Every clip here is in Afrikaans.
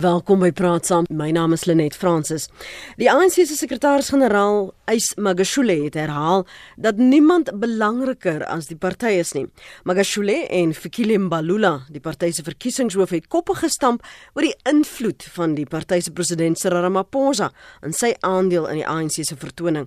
Welkom by Praat Saam. My naam is Lenet Fransis. Die ANC se sekretaris-generaal, Ys Magashule, het herhaal dat niemand belangriker as die party is nie. Magashule en Fikile Mbalula, die party se verkiesingshoof, het koppe gestamp oor die invloed van die party se president Cyril Ramaphosa in sy aandeel in die ANC se vertoning.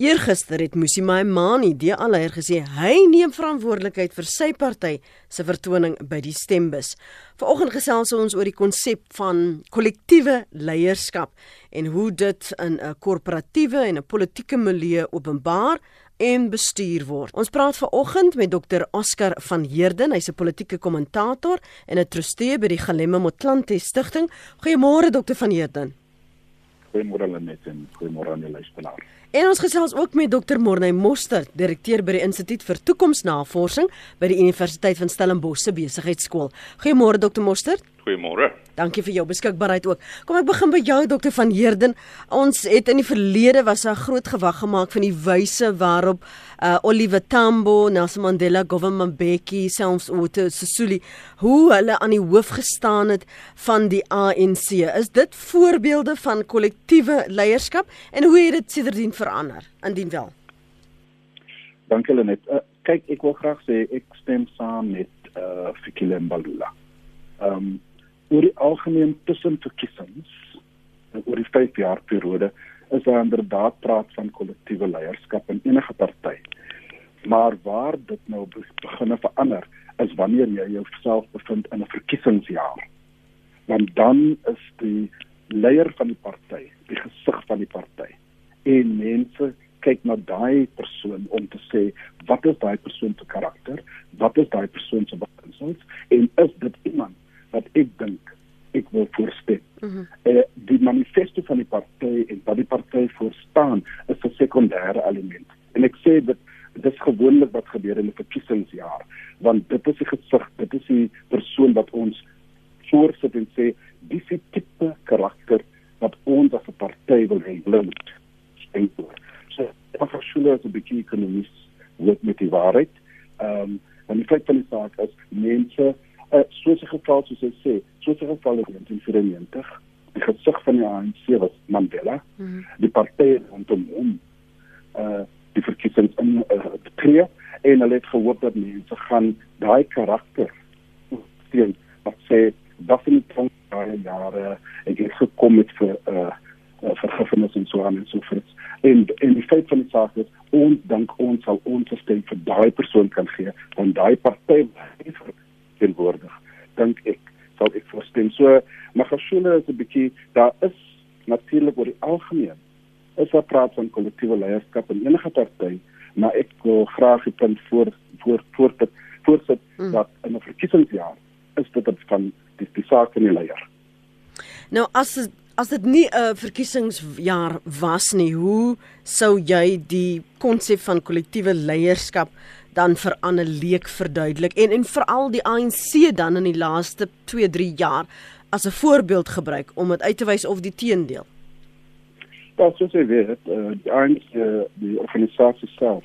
Eergister het Musimamani, die alher gesê hy neem verantwoordelikheid vir sy party se vertoning by die stembus. Vanoggend gesels ons oor die konsep van kollektiewe leierskap en hoe dit in 'n korporatiewe en 'n politieke milieu openbaar en bestuur word. Ons praat vanoggend met Dr Oscar van Heerden, hy's 'n politieke kommentator en 'n trustee by die Galemme Motlanthe Stichting. Goeiemôre Dr van Heerden. Goeiemôre Lenet en goeiemôre aan die luisteraars. En ons gesels ook met Dr Morney Moster, direkteur by die Instituut vir Toekomsnavorsing by die Universiteit van Stellenbosch se Besigheidsskool. Goeiemôre Dr Moster. Goeiemôre. Dankie vir jou beskikbaarheid ook. Kom ek begin by jou Dr van Heerden. Ons het in die verlede was 'n groot gewag gemaak van die wyse waarop uh, Oliver Tambo, Nelson Mandela, Govan Mbeki, selfs Otto Sisulu hoe hulle aan die hoof gestaan het van die ANC. Is dit voorbeelde van kollektiewe leierskap en hoe het dit sedertdien verander indien wel? Dankie Lenet. Uh, kyk, ek wil graag sê ek stem saam met uh Fikile Mbalula. Ehm um, oor die algemeen tussen verkiesings oor die 5 jaar periode is daar inderdaad praat van kollektiewe leierskap in enige party. Maar waar dit nou begin verander is wanneer jy jouself bevind in 'n verkiesingsjaar. Want dan is die leier van die party, die gesig van die party en mense kyk na daai persoon om te sê wat is daai persoon se karakter? Wat is daai persoon se beginsels en is dit iemand wat ek dink ek wil voorstel. Mm -hmm. uh, die manifesto van die party en wat die party voorstaan is 'n sekondêre element. En ek sê dit dis gewoonlik wat gebeur in 'n verkiesingsjaar, want dit is die gesig, dit is die persoon wat ons voorsit en sê dis die tipe karakter wat ons as 'n party wil hê blind. So, ek was skool as 'n bietjie ekonomies wat met die waarheid. Ehm um, en die feit van die saak is mense uh, soos 'n geval soos hy sê, soos 'n geval in 1994, die gesig van die ANC was Mandela. Mm -hmm. Die party rondom hom uh die verkiesings in uh, tree en hulle het gehoop dat mense gaan daai karakter sien wat sê dat in die jare ek het gekom met vir uh vergifnis en so aan en so voort. En en die feit van die saak is ons dink ons sal ons stem vir daai persoon kan gee want daai party teenwoordig dink ek sal ek voorstem so Magashule is 'n bietjie daar is natuurlik oor die algemeen is daar praat van kollektiewe leierskap in enige party maar ek wil graag die punt voor voor voor dit voorsit mm. dat in 'n verkiesingsjaar is dit van die, die saak van die leier. Nou as as dit nie 'n verkiesingsjaar was nie hoe sou jy die konsep van kollektiewe leierskap dan vir Anne Leek verduidelik en en veral die ANC dan in die laaste 2 3 jaar as 'n voorbeeld gebruik om dit uit te wys of die teendeel. Ja, soos jy weet, uh, die ANC die organisasie self,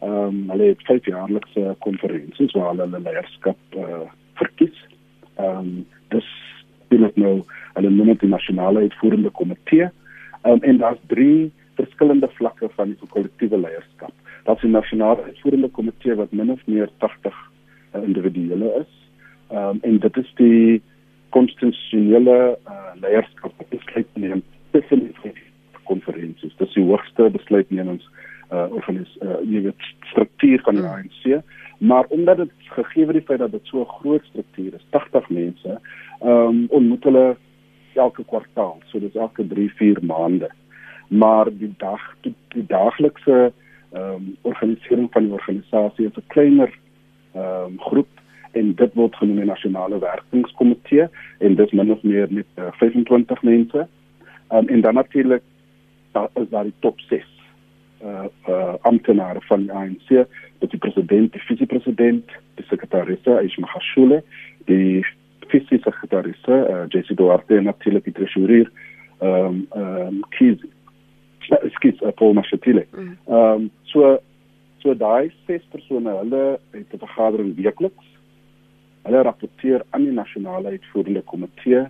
ehm um, hulle het vyf jaarlikse konferensies waar hulle leierskap uh, verkies. Ehm um, dis binne nou hulle noem dit die nasionale uitvoerende komitee. Ehm um, en daar's drie verskillende vlakke van die kollektiewe leierskap dat die nasionale uitvoerende komitee wat min of meer 80 uh, individue is. Ehm um, en dit is die konstitusionele uh, leierskap wat besluit neem tussen die konferensies. Dit is die hoogste besluitnemings uh of in is uh jy weet struktuur van die. ANC, maar omdat dit gegee word die feit dat dit so 'n groot struktuur is, 80 mense, ehm um, ontmoet hulle elke kwartaal, so dis elke 3, 4 maande. Maar die dag die, die daaglikse ehm um, organisering van die organisasie is 'n kleiner ehm um, groep en dit word genoem die nasionale werkingskomitee en dit min of meer met uh, 25 mense. Ehm um, en dan natuurlik daar is daar die top 6 uh, uh amptenare van die ANC, dit die president, die vice-president, die sekretarisse, Aisha Mahashule, die vice-sekretarisse, uh, Jessie Duarte en natuurlik die treasurer ehm um, ehm um, Kizi skiet uh, Paul Machatile. Mm. Ehm um, so so daai ses persone, hulle het 'n vergadering weekliks. Hulle rapporteer aan die nasionale uitvoerende komitee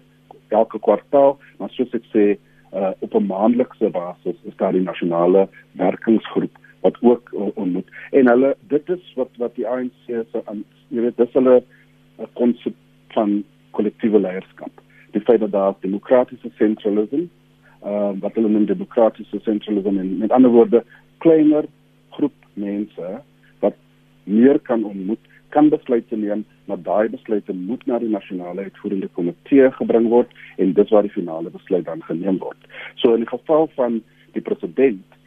elke kwartaal, maar soos ek sê, uh, op 'n maandelikse basis is daar die nasionale werkingsgroep wat ook uh, ontmoet. En hulle dit is wat wat die ANC se jy weet dis hulle 'n konsep van kollektiewe leierskap. Die feit dat daar demokratiese sentralisme, uh, wat hulle noem demokratiese sentralisme en met ander woorde kleiner groep mense wat meer kan ontmoet kan besluite neem, maar daai besluite moet na die nasionale uitvoerende komitee gebring word en dis waar die finale besluit dan geneem word. So in die geval van die president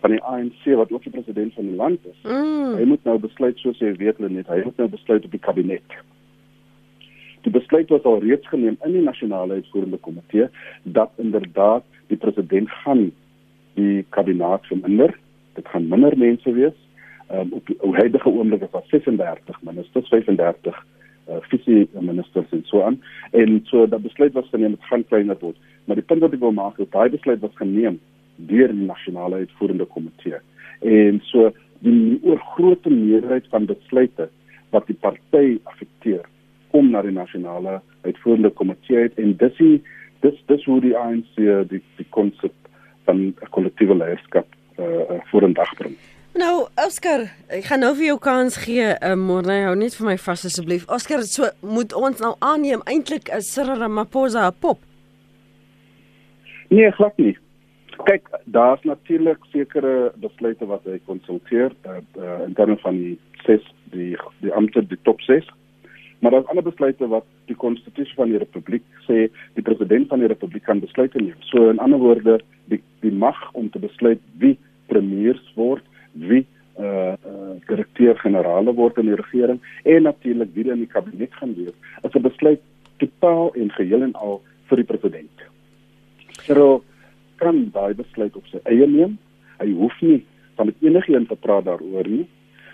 van die ANC wat ook die president van die land is, mm. hy moet nou besluit soos jy weet net, hy moet nou besluit op die kabinet. Die besluit was al reeds geneem in die nasionale uitvoerende komitee dat inderdaad die president gaan die kabinet verminder. Dit gaan minder mense wees um, op die huidige oomblik is daar 36 ministers, 35 uh, visie ministers en so aan. En so dat besluit was geneem het gaan kleiner word. Maar die punt wat ek wil maak is daai besluit was geneem deur die nasionale uitvoerende komitee. En so die oorgrootste meerderheid van besluite wat die party affekteer kom na die nasionale uitvoerende komitee en dis die dis dis hoe die ANC die die konsep van 'n kollektiewe leierskap uh, uh, voor in dag bring. Nou, Oscar, ek gaan nou vir jou kans gee. Uh, Môre hou net vir my vas asseblief. Oscar, so moet ons nou aanneem eintlik is Cyril Ramaphosa 'n pop. Nee, glad nie. Kyk, daar's natuurlik sekere besluite wat hy konsulteer uh, uh, in terme van die ses die die amptelike die top 6. Maar daar's ander besluite wat die konstitusie van die republiek sê die president van die republiek kan besluite neem. So in ander woorde, die die mag om te besluit wie premiers word wie eh uh, uh, direkteur-generale word in die regering en natuurlik wie in die kabinet gaan wees, is 'n besluit totaal en geheel en al vir die president. Cyril kan daai besluit op sy eie neem. Hy hoef nie van enigiemand te praat daaroor nie,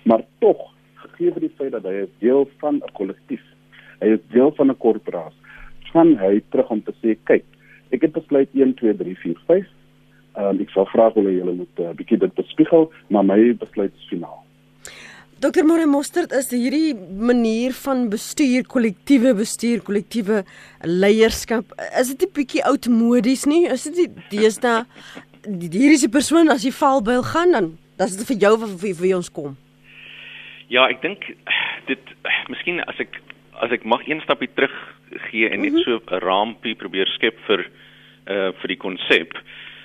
maar tog gegee vir die feit dat hy deel van 'n kollektief, hy is deel van 'n korporasie, gaan hy terug om te sê, kyk, ek het besluit 1 2 3 4 5 Um, ek sal graag wil hê julle moet 'n uh, bietjie dit bespiegel, maar my besluit is finaal. Dr. Moore Mostert is hierdie manier van bestuur, kollektiewe bestuur, kollektiewe leierskap, is dit 'n bietjie oudmodies nie? Is dit deesdae hier is die persoon as jy valbuil gaan dan, dan is dit vir jou of vir, vir ons kom? Ja, ek dink dit miskien as ek as ek mag een stapie terug gee en net -hmm. so 'n raampie probeer skep vir uh vir die konsep.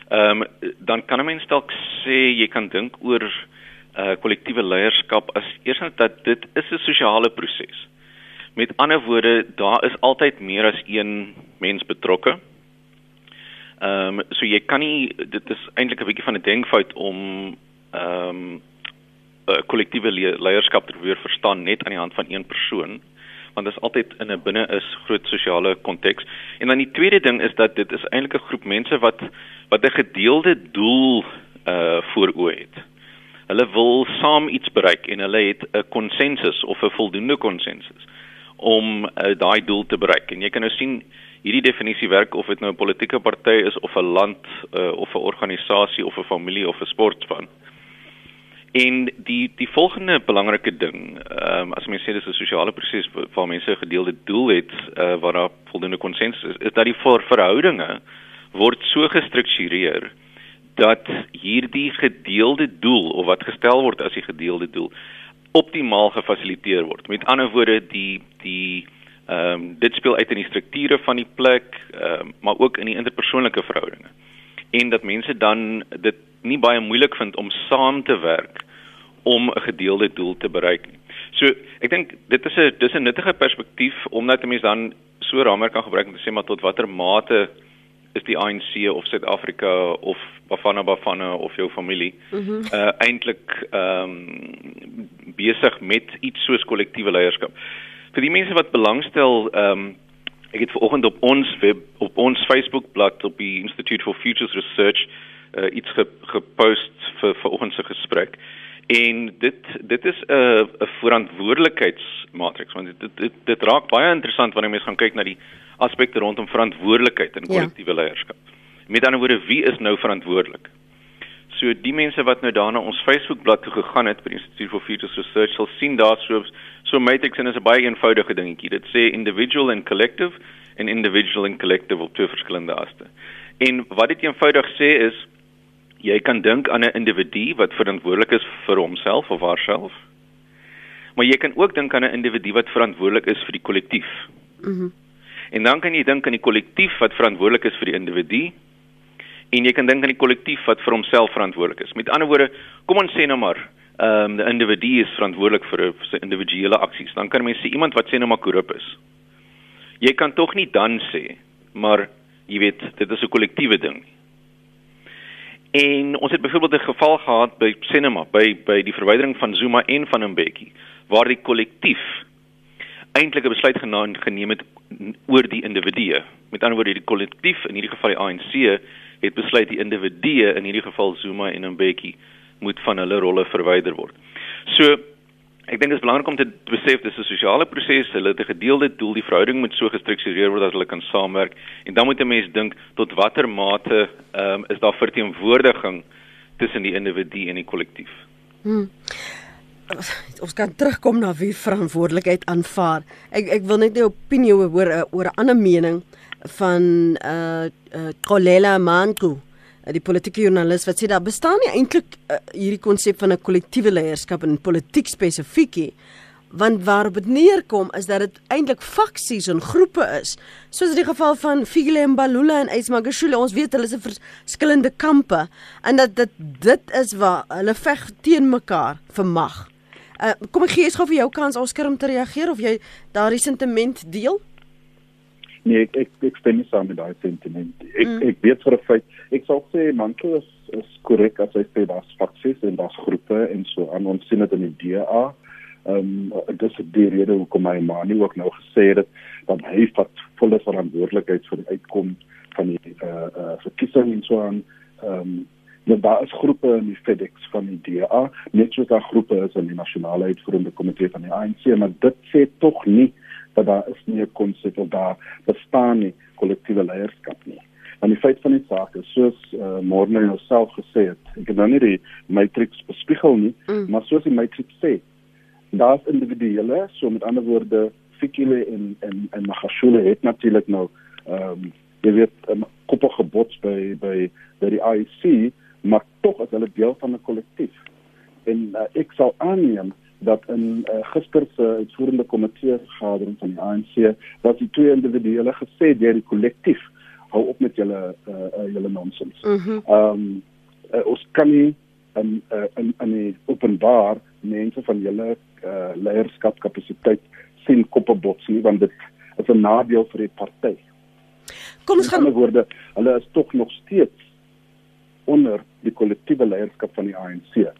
Ehm um, dan kan 'n mens dalk sê jy kan dink oor uh kollektiewe leierskap as eersins dat dit is 'n sosiale proses. Met ander woorde, daar is altyd meer as een mens betrokke. Ehm um, so jy kan nie dit is eintlik 'n bietjie van 'n denkfout om ehm um, kollektiewe leierskap te probeer verstaan net aan die hand van een persoon want dit is altyd in 'n binne is groot sosiale konteks. En dan die tweede ding is dat dit is eintlik 'n groep mense wat wat 'n gedeelde doel uh voor oë het. Hulle wil saam iets bereik en hulle het 'n konsensus of 'n voldoende konsensus om uh, daai doel te bereik. En jy kan nou sien hierdie definisie werk of dit nou 'n politieke party is of 'n land uh, of 'n organisasie of 'n familie of 'n sportspan. En die die volgende belangrike ding, ehm um, as mense sê dis 'n sosiale proses waar mense 'n gedeelde doel het uh, waar daar voldoende konsensus is, is dat die ver verhoudinge word so gestruktureer dat hierdie gedeelde doel of wat gestel word as die gedeelde doel optimaal gefasiliteer word. Met ander woorde, die die ehm um, dit speel uit in die strukture van die plek, ehm um, maar ook in die interpersoonlike verhoudinge. En dat mense dan dit nie baie moeilik vind om saam te werk om 'n gedeelde doel te bereik nie. So, ek dink dit is 'n dis 'n nuttige perspektief omdat 'n mens dan so raamwerk kan gebruik om te sê maar tot watter mate is die ANC of Suid-Afrika of Bafana Bafana of jou familie mm -hmm. uh eintlik ehm um, besig met iets soos kollektiewe leierskap. Vir die mense wat belangstel ehm um, ek het vanoggend op ons web op ons Facebook bladsy op die Institute for Futures Research uh, iets ge, gepost vir vir ons se gesprek. En dit dit is 'n uh, 'n verantwoordelikheidsmatriks want dit, dit dit raak baie interessant wanneer mense gaan kyk na die aspekte rondom verantwoordelikheid en kollektiewe ja. leierskap. Met ander woorde, wie is nou verantwoordelik? So die mense wat nou daarna ons Facebookblad toe gegaan het by die Institute for Futures Research sal sien daar so so matrix en is 'n baie eenvoudige dingetjie. Dit sê individual and collective en individual en collective op twee verskillende aste. En wat dit eenvoudig sê is jy kan dink aan 'n individu wat verantwoordelik is vir homself of haarself. Maar jy kan ook dink aan 'n individu wat verantwoordelik is vir die kollektief. Mhm. Mm en dan kan jy dink aan die kollektief wat verantwoordelik is vir die individu en jy kan dink aan die kollektief wat vir homself verantwoordelik is. Met ander woorde, kom ons sê nou maar, ehm um, die individu is verantwoordelik vir sy individuele aksies. Dan kan mense sê iemand wat sê nou maar korrup is. Jy kan tog nie dan sê, maar jy weet, dit is 'n kollektiewe ding. En ons het byvoorbeeld 'n geval gehad by Cinema by by die verwydering van Zuma en van Mbeki waar die kollektief eintlik 'n besluit geneem het oor die individue. Met ander woorde die kollektief in hierdie geval die ANC het besluit die individue in hierdie geval Zuma en Mbeki moet van hulle rolle verwyder word. So ek dink dit is belangrik om te besef dis 'n sosiale proses, hulle het 'n gedeelde doel, die verhouding moet so gestruktureer word dat hulle kan saamwerk en dan moet 'n mens dink tot watter mate ehm um, is daar verteenwoordiging tussen die individu en die kollektief. Hmm. Ons kan terugkom na wie verantwoordelikheid aanvaar. Ek ek wil net 'n opinie hoor oor 'n ander mening van uh uh Kolela Manku die politieke joernalis wat sê daar bestaan nie eintlik uh, hierdie konsep van 'n kollektiewe leierskap in politiek spesifiek nie want waarop dit neerkom is dat dit eintlik faksies en groepe is soos in die geval van Figile Mbalula en Ismagashule ons weet hulle is 'n verskillende kampe en dat dit dit is waar hulle veg teen mekaar vir mag. Uh, kom ek gee eens gou vir jou kans Oscar om te reageer of jy daardie sentiment deel? Nee, ek ek, ek stem nie saam met daai sentiment. Ek mm. ek weet vir 'n feit, ek sal sê manke is is korrek as hy sê daar's faksies en daar's groepe en so aan ons sien dit in die DA. Ehm um, dis die rede hoekom my ma nie ook nou gesê het dat hy vat volle verantwoordelikheid vir die uitkom van die eh uh, uh, verkiesing en so aan. Ehm um, Ja, daar is groepe in die FedEx van die DA, net soos daar groepe is in die nasionale uitvoerende komitee van die ANC, maar dit sê tog nie dat daar is nie 'n konsep of daar bestaan nie kollektiewe leierskap nie. En die feit van die saak is soos uh, Morne jouself gesê het, ek het nou nie die matrix bespiegel nie, mm. maar soos die matrix sê, daar's individuele, so met ander woorde, Fikile en en en Magashule het natuurlik nou ehm um, jy weet um, koppe gebots by by by die IC, maar tog is hulle deel van 'n kollektief. En uh, ek sal aanneem dat in uh, gister se uitvoerende komitee vergadering van die ANC dat die twee individuele gesê deur die kollektief hou op met julle uh, uh, julle nonsens. Mhm. Ehm mm um, uh, ons kan nie in uh, in in die openbaar mense van julle uh, leierskap kapasiteit sien koppe bots nie want dit is 'n nadeel vir die party. Kom ons gaan met woorde, hulle is tog nog steeds onder die kollektiewe leierskap van die ANC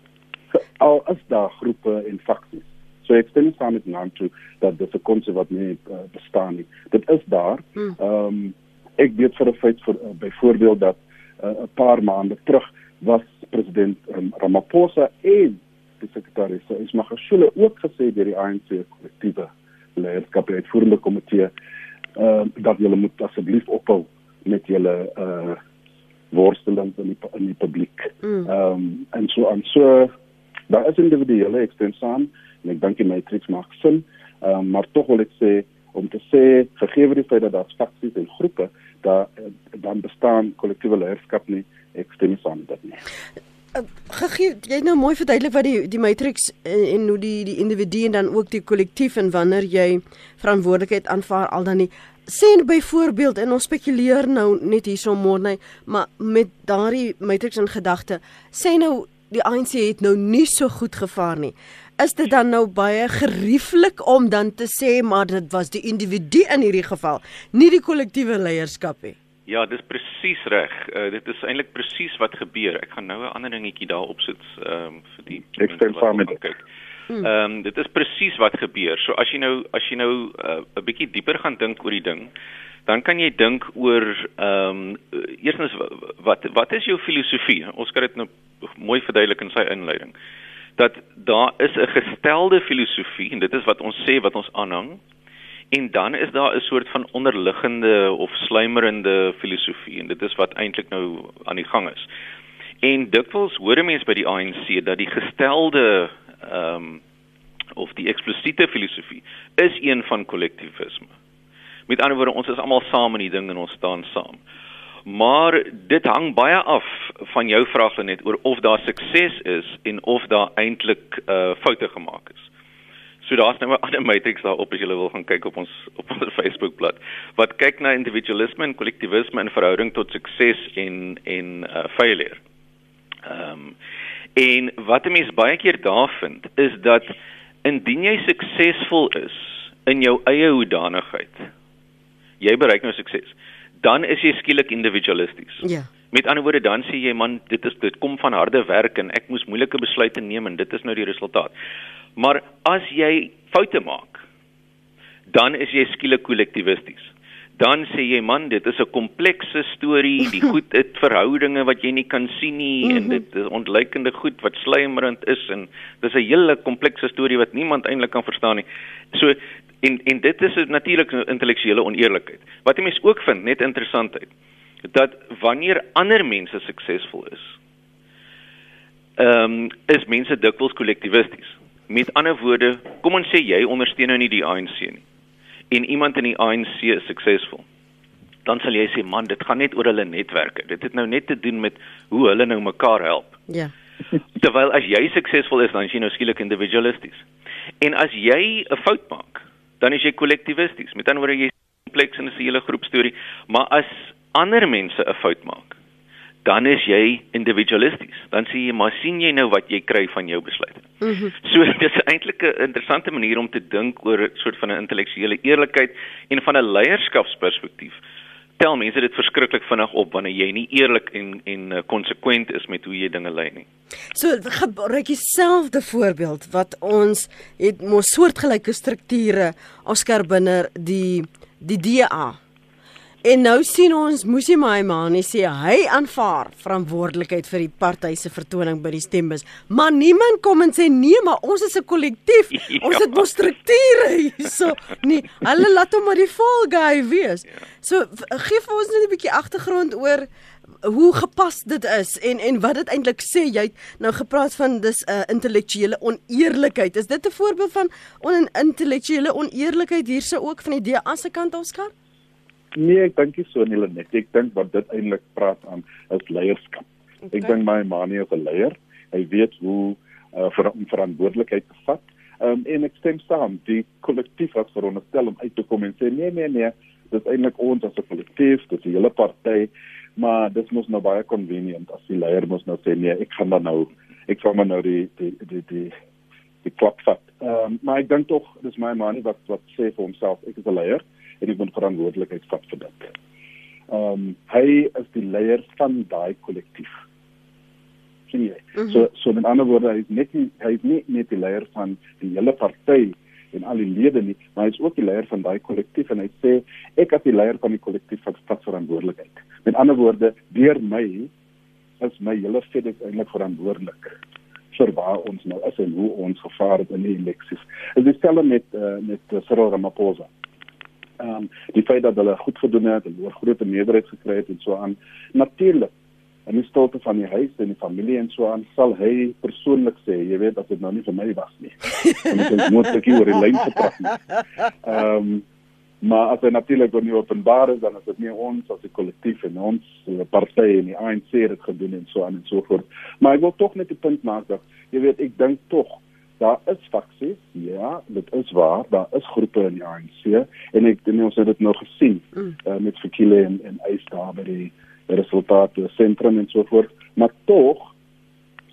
al is daar groepe en faksies. So ek stem saam met Nantu dat dit 'n konsep wat nie uh, bestaan nie. Dit is daar. Hmm. Ehm um, ek weet vir 'n feit vir uh, byvoorbeeld dat uh, 'n uh, paar maande terug was president um, Ramaphosa en die sekretaris so is Magashule ook gesê deur die ANC kollektiewe leierskap uitvoerende komitee uh, dat hulle moet asseblief ophou met julle uh worsteling in die in die publiek. Hmm. Ehm um, en so aan so daar is individuele ekstensaan en ek dink die matrix maak sin, um, maar tog wil ek sê om te sê gegee die feit dat daar faksies en groepe daar dan bestaan kollektiewe leierskap nie ekstensaan dit nie. Uh, gegee jy nou mooi verduidelik wat die die matrix en, en hoe die die individu en dan ook die kollektief en wanneer jy verantwoordelikheid aanvaar al dan nie sê byvoorbeeld en ons spekuleer nou net hierso môre maar met daardie matrix in gedagte sê nou die ANC het nou nie so goed gevaar nie. Is dit dan nou baie gerieflik om dan te sê maar dit was die individu in hierdie geval, nie die kollektiewe leierskap nie? Ja, dis presies reg. Uh, dit is eintlik presies wat gebeur. Ek gaan nou 'n ander dingetjie daar opsit ehm um, vir die Ek stem saam met kyk. Hmm. Ehm um, dit is presies wat gebeur. So as jy nou as jy nou eh, 'n uh, bietjie dieper gaan dink oor die ding, dan kan jy dink oor ehm um, eerstens wat wat is jou filosofie? Ons kan dit nou mooi verduidelik in sy inleiding. Dat daar is 'n gestelde filosofie en dit is wat ons sê wat ons aanhang. En dan is daar 'n soort van onderliggende of sluimerende filosofie en dit is wat eintlik nou aan die gang is. En dikwels hoor mense by die ANC dat die gestelde ehm um, of die eksplisiete filosofie is een van kollektivisme. Met ander woorde, ons is almal saam in die ding en ons staan saam. Maar dit hang baie af van jou vraag net oor of daar sukses is en of daar eintlik uh foute gemaak is. So daar's nou 'n ander matrix daarop as jy wil gaan kyk op ons op ons Facebookblad wat kyk na individualisme en kollektivisme in verhouding tot sukses en en uh failure. Ehm um, en wat 'n mens baie keer daar vind is dat indien jy suksesvol is in jou eie hoedanigheid, jy bereik nou sukses, dan is jy skielik individualisties. Ja. Met ander woorde dan sê jy man, dit is dit kom van harde werk en ek moes moeilike besluite neem en dit is nou die resultaat. Maar as jy foute maak, dan is jy skielik kollektivisties dan sê jy man dit is 'n komplekse storie die goed dit verhoudinge wat jy nie kan sien nie mm -hmm. en mhm. dit is ontleikende goed wat slijmerend is en dis 'n hele komplekse storie wat niemand eintlik kan verstaan nie so en en dit is natuurlik intellektuele oneerlikheid wat jy mens ook vind net interessantheid dat wanneer ander mense suksesvol is ehm um, is mense dikwels kollektivisties met ander woorde kom ons sê jy ondersteun nou nie die ANC nie en iemand in die ANC is suksesvol, dan sal jy sê man, dit gaan net oor hulle netwerke. Dit het nou net te doen met hoe hulle nou mekaar help. Ja. Terwyl as jy suksesvol is, dan is jy nou skielik individualisties. En as jy 'n fout maak, dan is jy kollektivisties. Met ander woorde, jy is kompleks en 'n hele groep storie, maar as ander mense 'n fout maak, dan is jy individualisties. Dan sê jy maar sien jy nou wat jy kry van jou besluite. Mm -hmm. So dit is eintlik 'n interessante manier om te dink oor 'n soort van 'n intellektuele eerlikheid en van 'n leierskapsperspektief. Tel mense dit verskriklik vinnig op wanneer jy nie eerlik en en uh, konsekwent is met hoe jy dinge lei nie. So gebruik dieselfde voorbeeld wat ons het mos soortgelyke strukture Oscar binne die die DA En nou sien ons Musi Maimane sê hy aanvaar verantwoordelikheid vir die party se vertoning by die stembus. Maar niemand kom en sê nee, maar ons is 'n kollektief. Ja. Ons het mos strukture hierso. Nee, hulle laat hom maar die fall guy wees. Ja. So gee vir ons net 'n bietjie agtergrond oor hoe gepas dit is en en wat dit eintlik sê. Jy het nou gepraat van dis 'n uh, intellektuele oneerlikheid. Is dit 'n voorbeeld van on intellektuele oneerlikheid hierse ook van die DA se kant Oscar? Nee, ek dink nie so nie net. Ek dink wat dit eintlik praat aan is leierskap. Okay. Ek dink my Manie is 'n leier. Hy weet hoe uh, vir om verantwoordelikheid te vat. Um, en ek stem saam, die kollektief wat veronderstel om uit te kom en sê nee nee nee, dis eintlik ons as 'n kollektief, dis die hele party, maar dit mos nou baie convenient as die leier mos nou sê nee, ek gaan dan nou ek gaan maar nou die die die die die klop vat. Ehm um, maar ek dink tog dis my Manie wat wat sê vir homself, ek is 'n leier ek moet verantwoordelikheid vat vir dit. Ehm um, hy is die leier van daai kollektief. sien jy? Mm -hmm. So so met ander woorde hy is net nie, hy is nie net die leier van die hele party en al die lede nie, maar hy is ook die leier van daai kollektief en hy sê ek as die leier van die kollektief vat vat verantwoordelikheid. Met ander woorde, deur my is my hele FedEx eintlik verantwoordelik vir waar ons nou is en hoe ons gevaar het in die eleksies. Dit is dieselfde met uh, met uh, Cyril Ramaphosa ehm um, die feit dat hulle goed gedoen het en oor groot meerderheid gekry het en so aan. Natuurlik en die stilte van die huis en die familie en so aan sal hy persoonlik sê jy weet as dit nou nie vir my was nie. En dit moet ek oor die lyn gepraat ehm um, maar as dit natuurlik nie openbaar is dan is dit nie ons as 'n kollektief en ons eh, party en die ANC het gedoen en so aan en so voort. Maar ek wil tog net 'n punt maak dat jy weet ek dink tog daar is faksies, ja, dit is waar, daar is groepe in die ANC en ek dink ons het dit nou gesien mm. uh, met Fikile en en Eis daar by die, resultate sentrum en so voort, maar tog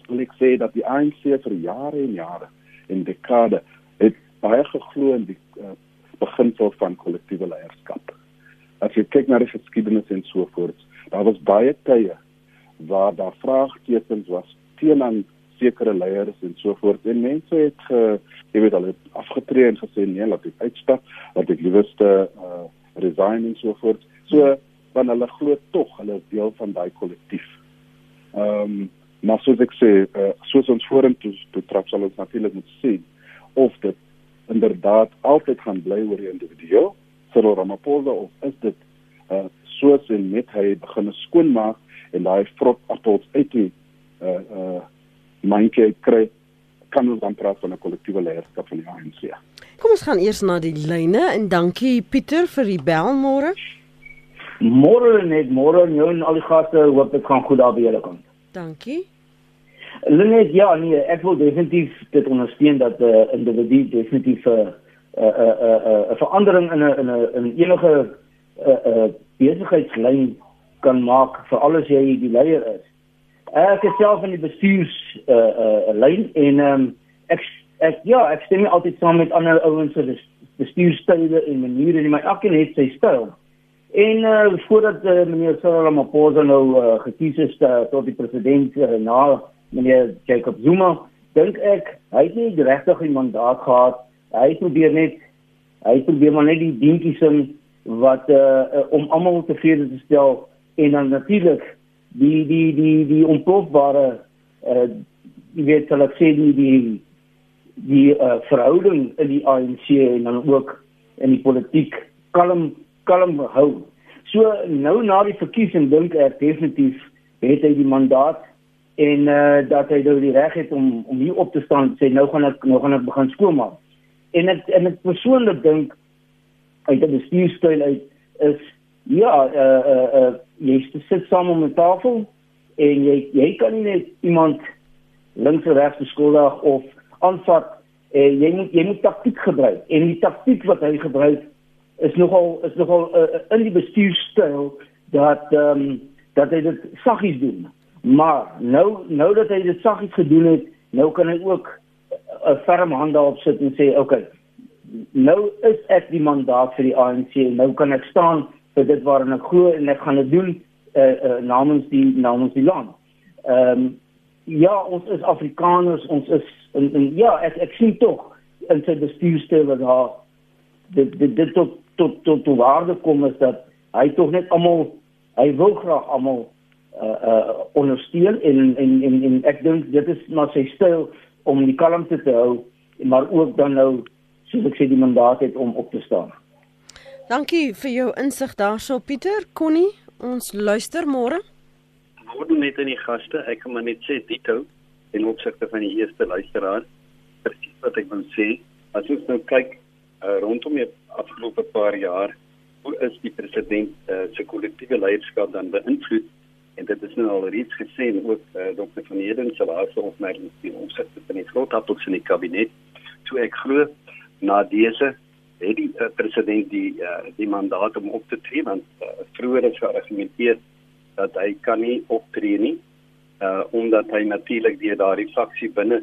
wil ek sê dat die ANC vir jare en jare en dekade het baie geglo in die uh, beginsel van kollektiewe leierskap. As jy kyk na die geskiedenis en so voort, daar was baie tye waar daar vraagtekens was teenoor sekere leiers en so voort. En mense het ge, jy weet het afgetree en gesê nee laat ek uitstap dat ek liewerste uh, resign en so voort. So want hulle glo tog hulle is deel van daai kollektief ehm um, maar soos ek sê uh, soos ons vorentoe toe trap sal ons natuurlik moet sien of dit inderdaad altyd gaan bly oor die individu Cyril Ramaphosa of is dit uh, soos en net hy begin skoonmaak en daai vrot appels uit die uh uh mandjie kry kan ons dan praat van 'n kollektiewe leierskap van die ANC. Kom ons gaan eers na die lyne en dankie Pieter vir die bel môre. Môre net môre jou en al die gaste hoop dit gaan goed daar by julle kant. Dankie. Lenet ja nee, ek wil definitief dit ondersteun dat 'n uh, individu definitief 'n uh, 'n uh, 'n uh, 'n uh, 'n uh, verandering in 'n in 'n in enige 'n uh, uh, besigheidslyn kan maak vir alles jy die leier is. Ek is self in die bestuurs uh, uh, lyn en um, ek ek ja, ek stem nie altyd saam met ander ouens se bestuurstyle en maniere nie, maar elkeen het sy styl. En uh, voordat uh, meneer Cyril Ramaphosa nou uh, gekies is uh, tot die president uh, na meneer Jacob Zuma, dink ek hy het nie regtig 'n mandaat gehad. Hy probeer net hy probeer maar net die dingetjies in wat uh, om almal tevrede te stel en dan natuurlik die die die die onplofbare uh, weet sal ek sê die die die uh, verhouding in die ANC en dan ook in die politiek kalm kalm hou. So nou na die verkiesing dink ek definitief het hy die mandaat en uh, dat hy nou die reg het om om hier op te staan sê nou gaan ek nou gaan ek begin skoonmaak. En ek en ek persoonlik dink uit 'n bestuurstyl uit is ja eh uh, eh uh, uh, jy sit saam om 'n tafel en jy jy kan nie net iemand links of regs beskuldig of aanvat eh jy moet jy moet taktiek gebruik en die taktiek wat hy gebruik is nogal is nogal uh, in die bestuurstyl dat ehm um, dat hy dit saggies doen. Maar nou nou dat hy dit saggies gedoen het, nou kan hy ook 'n ferm hand daarop sit en sê, "Oké, okay, nou is ek die mandaat vir die ANC. Nou kan ek staan vir dit waarin ek glo en ek gaan dit doen uh, uh, namens die namens die land." Ehm um, ja, ons is Afrikaners, ons is en, en ja, ek ek sien tog in sy bestuurstyl dat daar dit dit dit tot tot tot tot waarde kom is dat hy tog net almal hy wil graag almal uh uh ondersteun en en en, en ek dink dit is maar sy styl om die kalmte te hou maar ook dan nou soos ek sê die mandaat het om op te staan. Dankie vir jou insig daarso Pieter. Connie ons luister môre. Môre net in die gaste. Ek kan maar net sê Dito en opsigte van die eerste luisteraar presies wat ek wil sê as ons nou kyk uh, rondom die afgelope paar jaar hoe is die president uh, se kollektiewe leierskap dan beïnvloed? En dit is nou al reeds gesê ook uh, dokter van Heden se laaste opmerking die omsigte van die groot appels in die kabinet. Toe ek glo na dese het die uh, president die uh, die mandaat om op te tree want uh, vroeër is geargumenteer dat hy kan nie optree nie uh, omdat hy natuurlik deur daardie faksie binne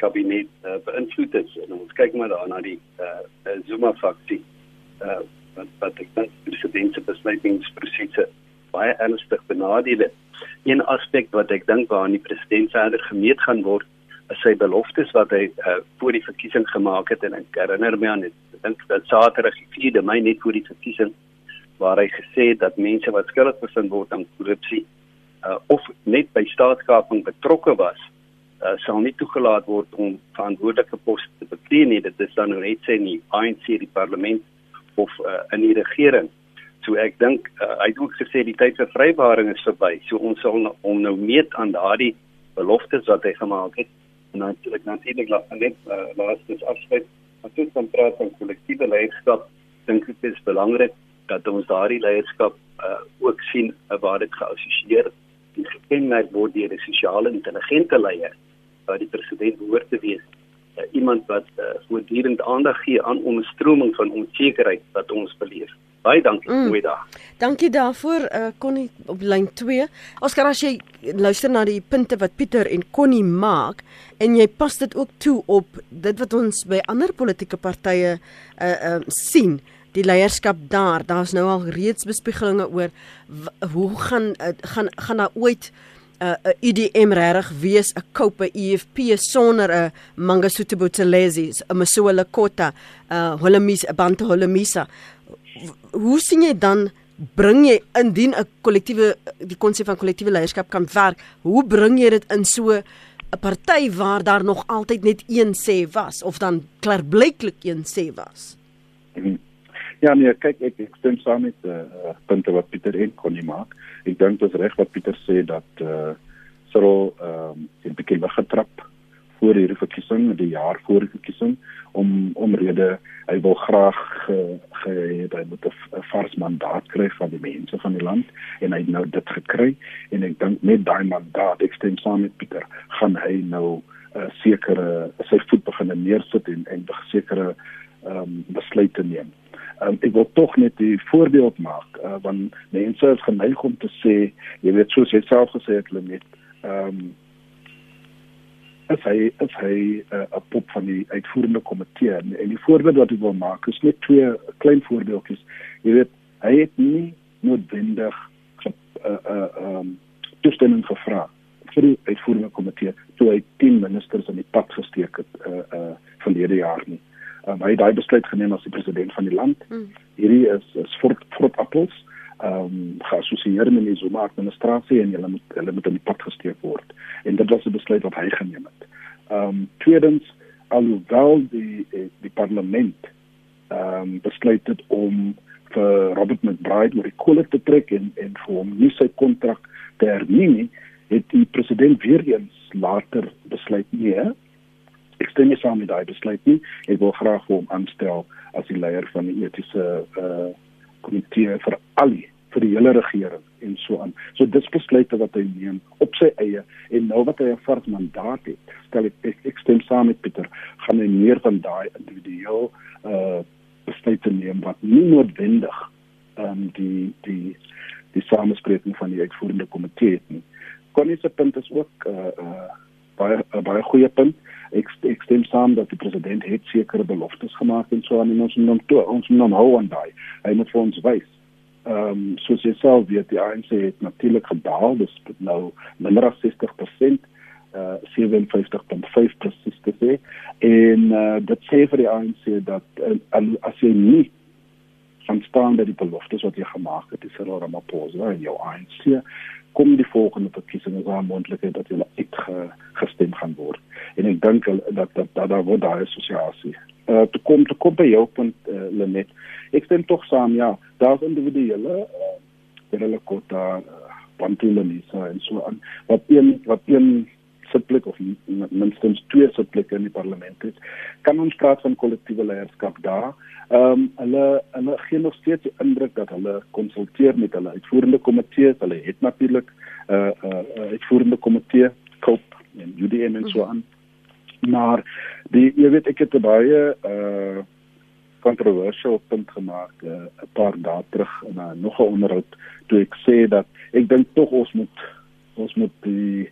kabinet uh, beïnvloed is en ons kyk maar daar na die uh, Zuma faksie uh, wat wat ek dink die presidentse besluitingsprosesse baie ernstig benadeel het. Een aspek wat ek dink waaraan die president verder gemeet gaan word is sy beloftes wat hy uh, voor die verkiesing gemaak het en ek herinner my aan dit dink dat Saterdag die 4de Mei net voor die verkiesing waar hy gesê het dat mense wat skuldig bevind word aan korrupsie uh, of net by staatskaping betrokke was uh, sal nie toegelaat word om verantwoordelike poste te beklee nie. Dit is dan nou net sê nie ANC die parlement of uh, in die regering. So ek dink uh, hy het ook gesê die tyd vir vrywaring is verby. So ons sal nou, om nou meet aan daardie beloftes wat hy gemaak het. En natuurlik natuurlik laat net uh, laastes afsluit. As ons dan praat van kollektiewe leierskap, dink ek dit is belangrik dat ons daardie leierskap uh, ook sien uh, waar dit geassosieer en gekenmerk word deur 'n sosiale intelligente leier wat die president behoort te wees. Uh, iemand wat uh, voortdurend aandag gee aan onderstroming van onsekerheid wat ons beleef. Baie dankie mm. mooi dag. Dankie daarvoor uh, Connie op lyn 2. Oskar as jy luister na die punte wat Pieter en Connie maak en jy pas dit ook toe op dit wat ons by ander politieke partye uh, uh, sien die leierskap daar daar's nou al reeds bespiegelinge oor hoe gaan gaan gaan daar ooit 'n uh, IDM regtig wees 'n kope EFP sonder 'n Mangosuthu Buthelezi, 'n Masuela Kota, 'n uh, Holomis, 'n Bantu Holomisa. Hoe sien jy dan bring jy indien 'n kollektiewe die konsep van kollektiewe leierskap kan werk? Hoe bring jy dit in so 'n party waar daar nog altyd net een sê was of dan klaarblyklik een sê was? Ja nee, kyk ek ek stem saam met die uh, punte wat Pieter en Connie maak. Ek dink dit is reg wat Pieter sê dat eh uh, Cyril ehm um, 'n bietjie weggetrap voor hierdie verkiesing, die jaar voor die verkiesing om omrede hy wil graag ge hy moet 'n vars mandaat kry van die mense van die land en hy het nou dit gekry en ek dink met daai mandaat ek stem saam met Pieter gaan hy nou 'n uh, sekere sy voet begin neersit en en sekere ehm um, besluite neem. Um, ek wil tog net die voorbeeld maak uh, want mense is geneig om te sê jy weet soos jy self gesê het hulle net ehm um, is hy is hy 'n uh, pop van die uitvoerende komitee en, en die voorbeeld wat ek wil maak is net twee klein voorbeeldjies. Jy weet, hy het nie noodwendig 'n uh, uh, um, toestemming gevra vir die uitvoerende komitee toe hy 10 ministers in die pad gesteek het uh, uh, verlede jaar nie. Um, hy het daai besluit geneem as die president van die land. Hmm. Hierdie is is fort fort appels ehm um, geassosieer met die Zuma administrasie en hulle moet hulle moet in die pad gesteek word. En dit was 'n besluit wat hy geneem het. Ehm um, tweedens alhoewel die die parlement ehm um, besluit het om vir Robert McBride oor die kolle te trek en en vir hom nie sy kontrak te hernie het die president weer eens later besluit nee ek stem nie saam met daai besluit nie ek wil graag hom aanstel as die leier van die etiese eh uh, komitee vir al die vir die hele regering en so aan. So dis besluite wat hy neem op sy eie en nou wat hy 'n vars mandaat het, stel ek ek, ek stem saam met Pieter, gaan hy meer van daai individueel uh besluite neem wat nie noodwendig um, die die die samespreking van die uitvoerende komitee het nie. Konnie se punt is ook uh uh baie uh, baie goeie punt. Ek ek stem saam dat die president het sekere beloftes gemaak en so aan en ons moet hom toe ons moet hom hou aan daai. Hy moet vir ons wys. Ehm um, soos jy self weet, die ANC het natuurlik gedaal, dis nou minder as 60% uh 57.5 presies te sê en uh, dit sê vir die ANC dat uh, as jy nie van staan by die beloftes wat jy gemaak het, dis Cyril Ramaphosa en jou ANC kom die volgende verkiesing is daar moontlikheid dat hulle uitgestem gaan word. En ek dink dat dat dat daar word daai assosiasie. Uh te kom te kom by jou punt uh, Lenet. Ek stem tog saam ja, daar's individuele uh hulle kota uh, Pantulanisa en so aan wat een wat een sitplek of minstens twee sitplekke in die parlement het. Kan ons praat van kollektiewe leierskap daar? Ehm um, hulle hulle gee nog steeds die indruk dat hulle konsulteer met hulle uitvoerende komitee. Hulle het natuurlik 'n uh, uh, uh, uitvoerende komitee, COPE en UDM en so aan. Maar die jy weet ek het baie uh kontroversieel punt gemaak 'n uh, paar dae terug in 'n nog 'n onderhoud toe ek sê dat ek dink tog ons moet ons moet die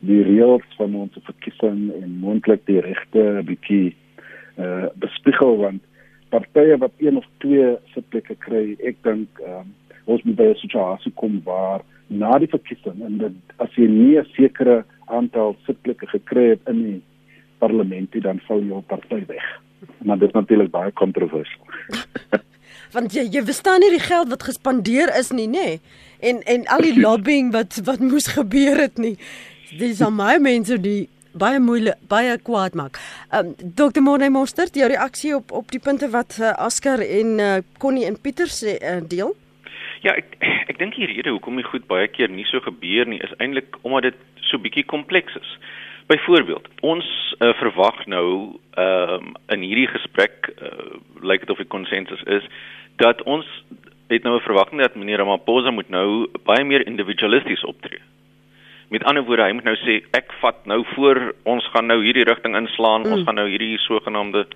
die reëls van ons verkiesing en moontlik die regte 'n bietjie uh bespiegel want partye wat een of twee sitplekke kry, ek dink um, ons moet by 'n situasie kom waar na die verkiesing en dat as jy nie 'n sekere aantal sitplekke gekry het in die parlement nie, dan val jou party weg. Maar dit is natuurlik baie kontroversieel. want jy jy verstaan nie die geld wat gespandeer is nie, nê? En en al die lobbying wat wat moes gebeur het nie. Dis al my mense die baie moeilik baie kwaad maak. Ehm um, Dr. Morne Mostert, jou reaksie op op die punte wat uh, Asker en uh, Connie en Pieter sê uh, deel? Ja, ek ek dink die rede hoekom dit goed baie keer nie so gebeur nie is eintlik omdat dit so bietjie kompleks is. Byvoorbeeld, ons uh, verwag nou ehm um, in hierdie gesprek uh, lyk dit of 'n konsensus is dat ons het nou 'n verwagting dat meneer Ramaphosa moet nou baie meer individualisties optree. Met ander woorde, hy moet nou sê ek vat nou voor ons gaan nou hierdie rigting inslaan, mm. ons gaan nou hierdie sogenaamde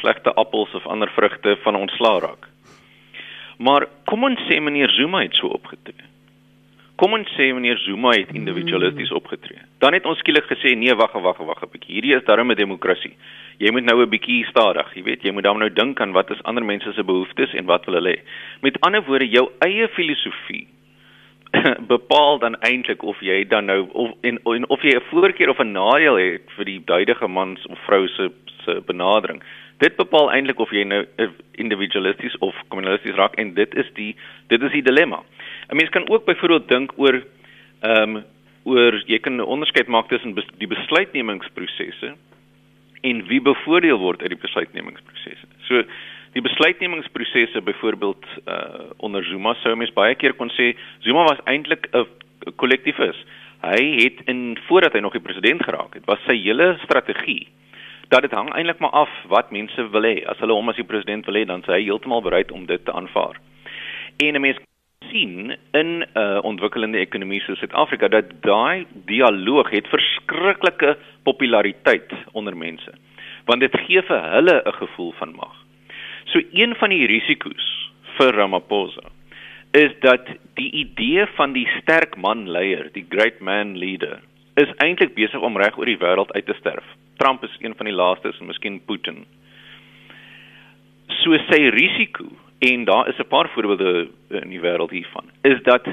slegte appels of ander vrugte van ontslaa raak. Maar kom ons sê meneer Zuma het so opgetree. Kom ons sê meneer Zuma het individualisties mm. opgetree. Dan het ons skielik gesê nee, wag, wag, wag 'n bietjie. Hierdie is darem 'n demokrasie. Jy moet nou 'n bietjie stadig, jy weet, jy moet dan nou dink aan wat is ander mense se behoeftes en wat wil hulle hê. Met ander woorde, jou eie filosofie bepaal dan eintlik of jy dan nou of en, en of jy 'n voorkeur of 'n nadeel het vir die duidige man of vrou se se benadering. Dit bepaal eintlik of jy nou individualisties of kommunalisties raak en dit is die dit is die dilemma. 'n Mens kan ook byvoorbeeld dink oor ehm um, oor jy kan 'n onderskeid maak tussen bes, die besluitnemingsprosesse en wie bevoordeel word uit die besluitnemingsprosesse. So die besluitnemingsprosesse byvoorbeeld uh onder Zuma sou mens baie keer kon sê Zuma was eintlik 'n kollektiefis. Hy het in voordat hy nog die president geraak het, was sy hele strategie dat dit hang eintlik maar af wat mense wil hê. As hulle hom as die president wil hê, dan is hy heeltemal bereid om dit te aanvaar. En 'n mens sien in 'n uh, ontwikkelende ekonomie soos Suid-Afrika dat daai dialoog het verskriklike populariteit onder mense. Want dit gee vir hulle 'n gevoel van mag. So een van die risiko's vir Ramaphosa is dat die idee van die sterk man leier, die great man leader, is eintlik besig om reg oor die wêreld uit te sterf. Trump is een van die laastes en miskien Putin. So sy risiko en daar is 'n paar voorbeelde in die wêreld hiervan is dat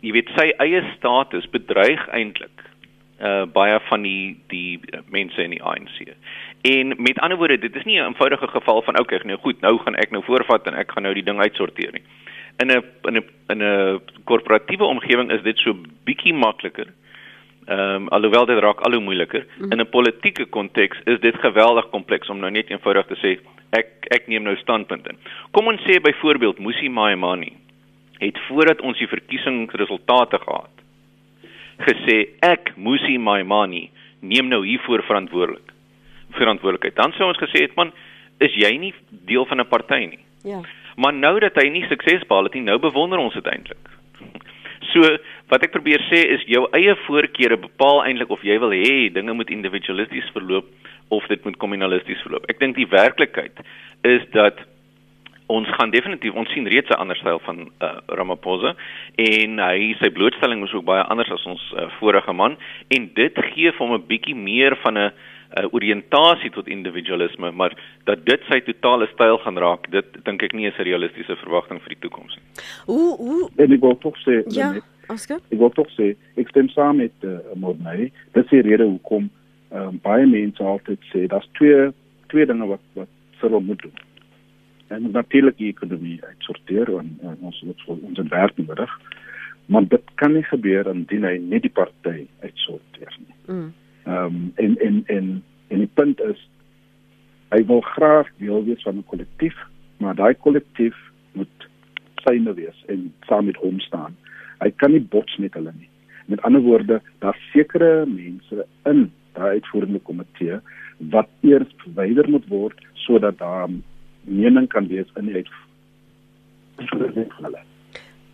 jy weet sy eie status bedreig eintlik uh baie van die die mense in die ANC. En met ander woorde, dit is nie 'n eenvoudige geval van okay, nou goed, nou gaan ek nou voorvat en ek gaan nou die ding uitsorteer nie. In 'n in 'n in 'n korporatiewe omgewing is dit so bietjie makliker. Ehm um, alhoewel dit raak al hoe moeiliker. Mm. In 'n politieke konteks is dit geweldig kompleks om nou net eenvoudig te sê ek ek neem nou standpunt in. Kom ons sê byvoorbeeld Musi Maimani het voordat ons die verkiesingsresultate gehad gesê ek Musi Maimani neem nou hiervoor verantwoordelik verantwoordelikheid. Dan sou ons gesê het man, is jy nie deel van 'n party nie? Ja. Maar nou dat hy nie sukses behaal het nie, nou bewonder ons dit eintlik. So wat ek probeer sê is jou eie voorkeure bepaal eintlik of jy wil hê dinge moet individualisties verloop of dit moet kommunalisties verloop. Ek dink die werklikheid is dat ons gaan definitief ons sien reeds 'n ander styl van uh, Ramaphosa en hy sy blootstelling is ook baie anders as ons uh, vorige man en dit gee hom 'n bietjie meer van 'n uh, oriëntasie tot individualisme maar dat dit sy totale styl gaan raak dit dink ek nie is 'n realistiese verwagting vir die toekoms nie. Hoe hoe En ek wil tog sê Ja, Oscar? ek wil tog sê ek stem saam met uh, Morney. Dis die rede hoekom um, baie mense altyd sê daar's twee twee dinge wat wat vir moet doen. En natuurlik die ekonomie uitsorteer en, en ons ons werk nodig. Maar dit kan nie gebeur indien hy net die party uitsorteer nie. Mm. Ehm um, en en en en die punt is hy wil graag deel wees van 'n kollektief, maar daai kollektief moet syne wees en saam met hom staan. Hy kan nie bots met hulle nie. Met ander woorde, daar sekere mense in daai uitvoerende komitee wat eers verwyder moet word sodat daar mening kan wees in die uitvoerende hulle.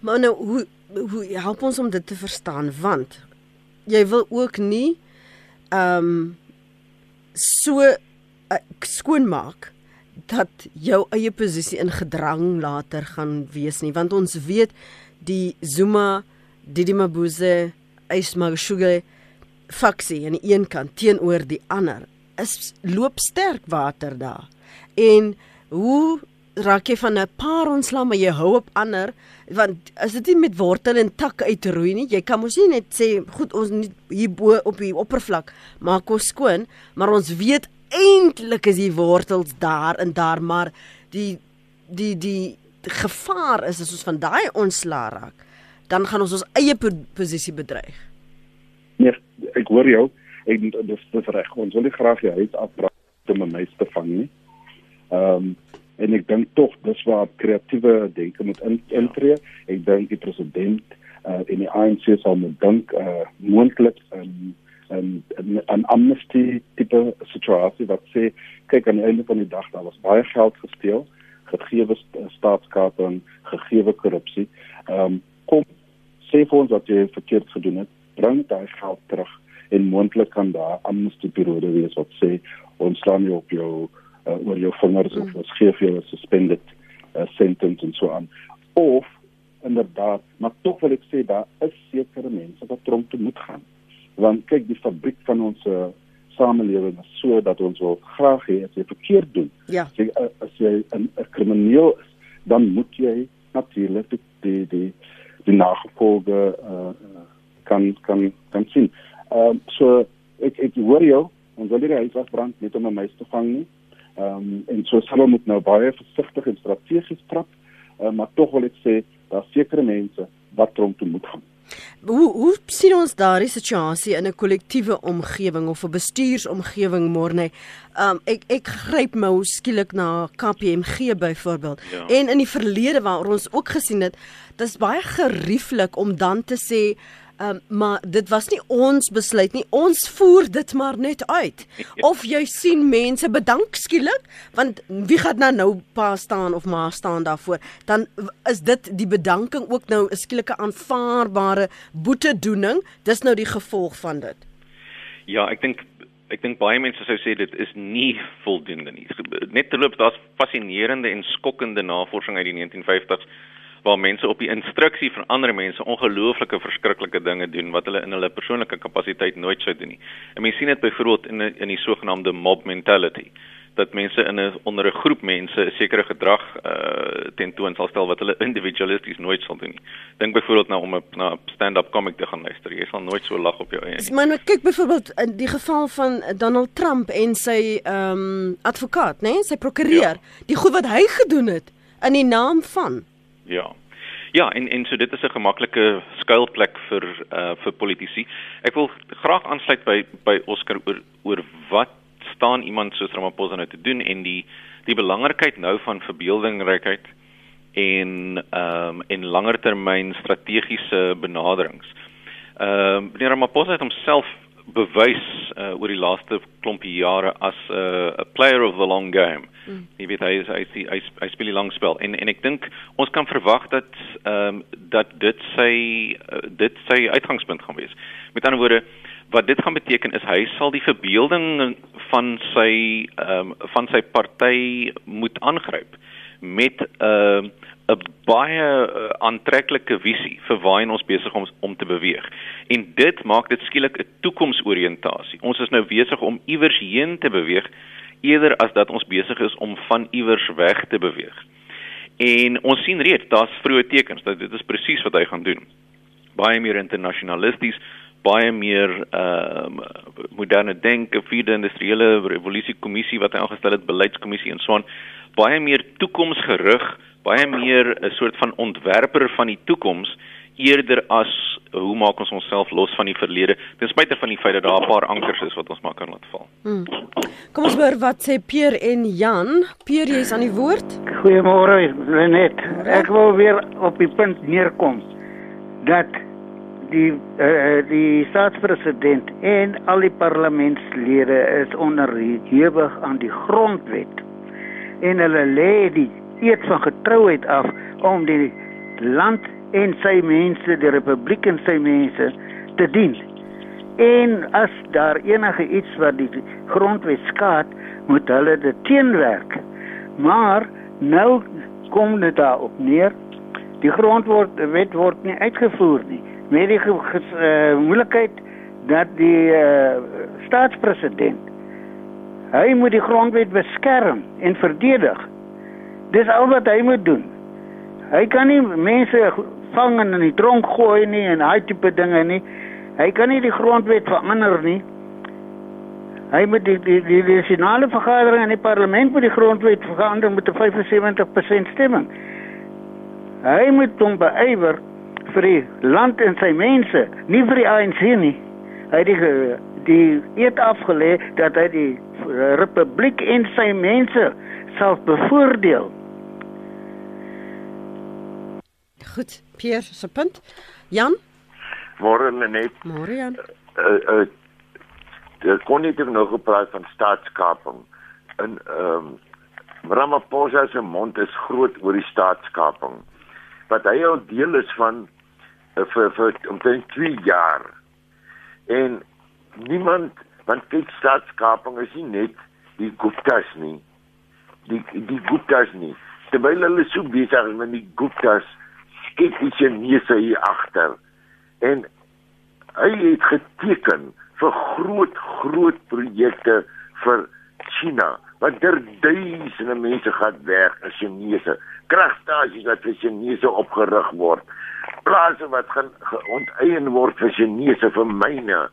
Maar nou hoe hoe help ons om dit te verstaan? Want jy wil ook nie ehm um, so uh, skoonmaak dat jou eie posisie in gedrang later gaan wees nie. Want ons weet die Zuma Didi Mabuze Ismagashuge faksie aan die een kant teenoor die ander is loop sterk water daar. En hoe raak jy van 'n paar ontsla maar jy hou op ander want as dit nie met wortel en tak uitroei nie jy kan mos nie net sê goed ons nie hier bo op die oppervlak maak ons skoon maar ons weet eintlik is die wortels daar en daar maar die die die gevaar is as ons van daai ontsla raak dan gaan ons ons eie posisie bedreig Nee, ek hoor jou. Ek dis dis reg. Ons wil nie graag die huis afbraak om 'n mens te vang nie. Ehm um, en ek dink tog dis waar kreatiewe denke moet in, intree. Ek dink die president uh, en die ANC sal moet dink uh, moontlik 'n 'n 'n amnesty tipe situasie wat sê kyk aan die einde van die dag daar was baie geld gesteel, gegeewe staatskaping, gegeewe korrupsie. Ehm um, kom sê vir ons wat jy verkeerd gedoen het bring daai geld terug en moontlik kan daar amnesty periode wees wat sê ons slaan jou op jou uh, oor jou vingers mm. of ons gee vir jou 'n suspended uh, sentence en so aan of inderdaad maar tog wil ek sê daar is sekere mense wat tronk toe moet gaan want kyk die fabriek van ons uh, samelewing is so dat ons wil graag hê as jy verkeerd doen ja as jy, uh, as jy 'n krimineel is dan moet jy natuurlik die die die, die nagevolge uh, kan kan kan sien. Ehm um, so ek ek hoor jou, ons wil nie die huis afbrand net om 'n mens te vang nie. Ehm um, en so sal ons moet nou baie versigtig en strategies trap, uh, maar tog wil ek sê daar sekere mense wat tronk toe moet gaan. Hoe hoe sien ons daardie situasie in 'n kollektiewe omgewing of 'n bestuursomgewing môre? Um ek ek gryp nou skielik na KPMG byvoorbeeld. Ja. En in die verlede waar ons ook gesien het, dis baie gerieflik om dan te sê Um, maar dit was nie ons besluit nie. Ons voer dit maar net uit. Of jy sien mense bedank skielik, want wie gaan nou nou pa staan of ma staan daarvoor? Dan is dit die bedanking ook nou 'n skielike aanvaarbare boetedoening. Dis nou die gevolg van dit. Ja, ek dink ek dink baie mense sou sê dit is nie voldoende nie. Net terloops, daar's fascinerende en skokkende navorsing uit die 1950s waar mense op die instruksie van ander mense ongelooflike verskriklike dinge doen wat hulle in hulle persoonlike kapasiteit nooit sou doen nie. En mense sien dit byvoorbeeld in in die sogenaamde mob mentality dat mense in 'n onder 'n groep mense 'n sekere gedrag uh tentoon sal stel wat hulle individualisties nooit sal doen nie. Dink byvoorbeeld nou om 'n na stand-up comic te gaan luister. Jy sal nooit so lag op jou eie. Maar nou kyk byvoorbeeld in die geval van Donald Trump en sy ehm um, advokaat, né? Nee? Sy prokureur, ja. die goed wat hy gedoen het in die naam van Ja. Ja, en en so dit is 'n gemaklike skuilplek vir uh vir politici. Ek wil graag aansluit by by Oscar oor oor wat staan iemand soos Ramaphosa nou te doen en die die belangrikheid nou van verbeeldingrykheid en ehm um, en langertermyn strategiese benaderings. Ehm um, meneer Ramaphosa het homself bewys uh, oor die laaste klompie jare as 'n uh, player of the long game. Mm. Jy weet hy is, hy hy hy, hy speel die lang spel en en ek dink ons kan verwag dat ehm um, dat dit sy uh, dit sy uitgangspunt gaan wees. Met ander woorde wat dit gaan beteken is hy sal die verbeelding van sy ehm um, van sy party moet aangryp met 'n uh, 'n baie aantreklike visie vir waarheen ons besig om om te beweeg. En dit maak dit skielik 'n toekomsoriëntasie. Ons is nou besig om iewers heen te beweeg eerder as dat ons besig is om van iewers weg te beweeg. En ons sien reeds daar's vroeë tekens dat dit is presies wat hy gaan doen. Baie meer internasionalisties, baie meer ehm uh, moderne denke, vierde industriële revolusie kommissie wat hy aangestel het, beleidskommissie en so aan, baie meer toekomsgerig baie meer 'n soort van ontwerper van die toekoms eerder as hoe maak ons onsself los van die verlede ten spyte van die feit dat daar 'n paar ankers is wat ons maar kan laat val. Hmm. Kom ons hoor wat sê Pier en Jan. Pier, jy's aan die woord. Goeiemôre, Lenet. Ek wil weer op die punt neerkom dat die uh, die staatspresident en al die parlementslede is onderhewig aan die grondwet en hulle lê die eet van getrouheid af om die land en sy mense, die republiek en sy mense te dien. En as daar enige iets wat die grondwet skaad, moet hulle dit teenwerk. Maar nou kom dit daarop neer. Die grondwet word nie uitgevoer nie. Met die uh, moeilikheid dat die uh, staatspresident hy moet die grondwet beskerm en verdedig. Dis al wat hy moet doen. Hy kan nie mense vang en in die tronk gooi nie en daai tipe dinge nie. Hy kan nie die grondwet verander nie. Hy moet die die die, die nasionale vergadering en die parlement moet die grondwet verander met 'n 75% stemming. Hy moet hom beywer vir die land en sy mense, nie vir die ANC nie. Hy het die die eet afgelê dat hy die republiek en sy mense sal bevoordeel. Goed, Pierre se punt. Jan? Môre net. Môre Jan. Uh uh Ek kon net nog gepraat van staatskaping. In ehm um, Ramaphosa se mond is groot oor die staatskaping. Wat hy al deel is van uh, vir vir omtrent 2 jaar. En niemand want kyk staatskaping is nie net die Guptas nie. Die die Guptas nie. Terwyl hulle so besig is met die Guptas skeptiese neuse hier agter. En hy het geteken vir groot groot projekte vir China. Want daar duisende mense gaan werk as Chinese. Kragstasies wat vir Chinese opgerig word. Plase wat gaan onteien word vir Chinese vir myne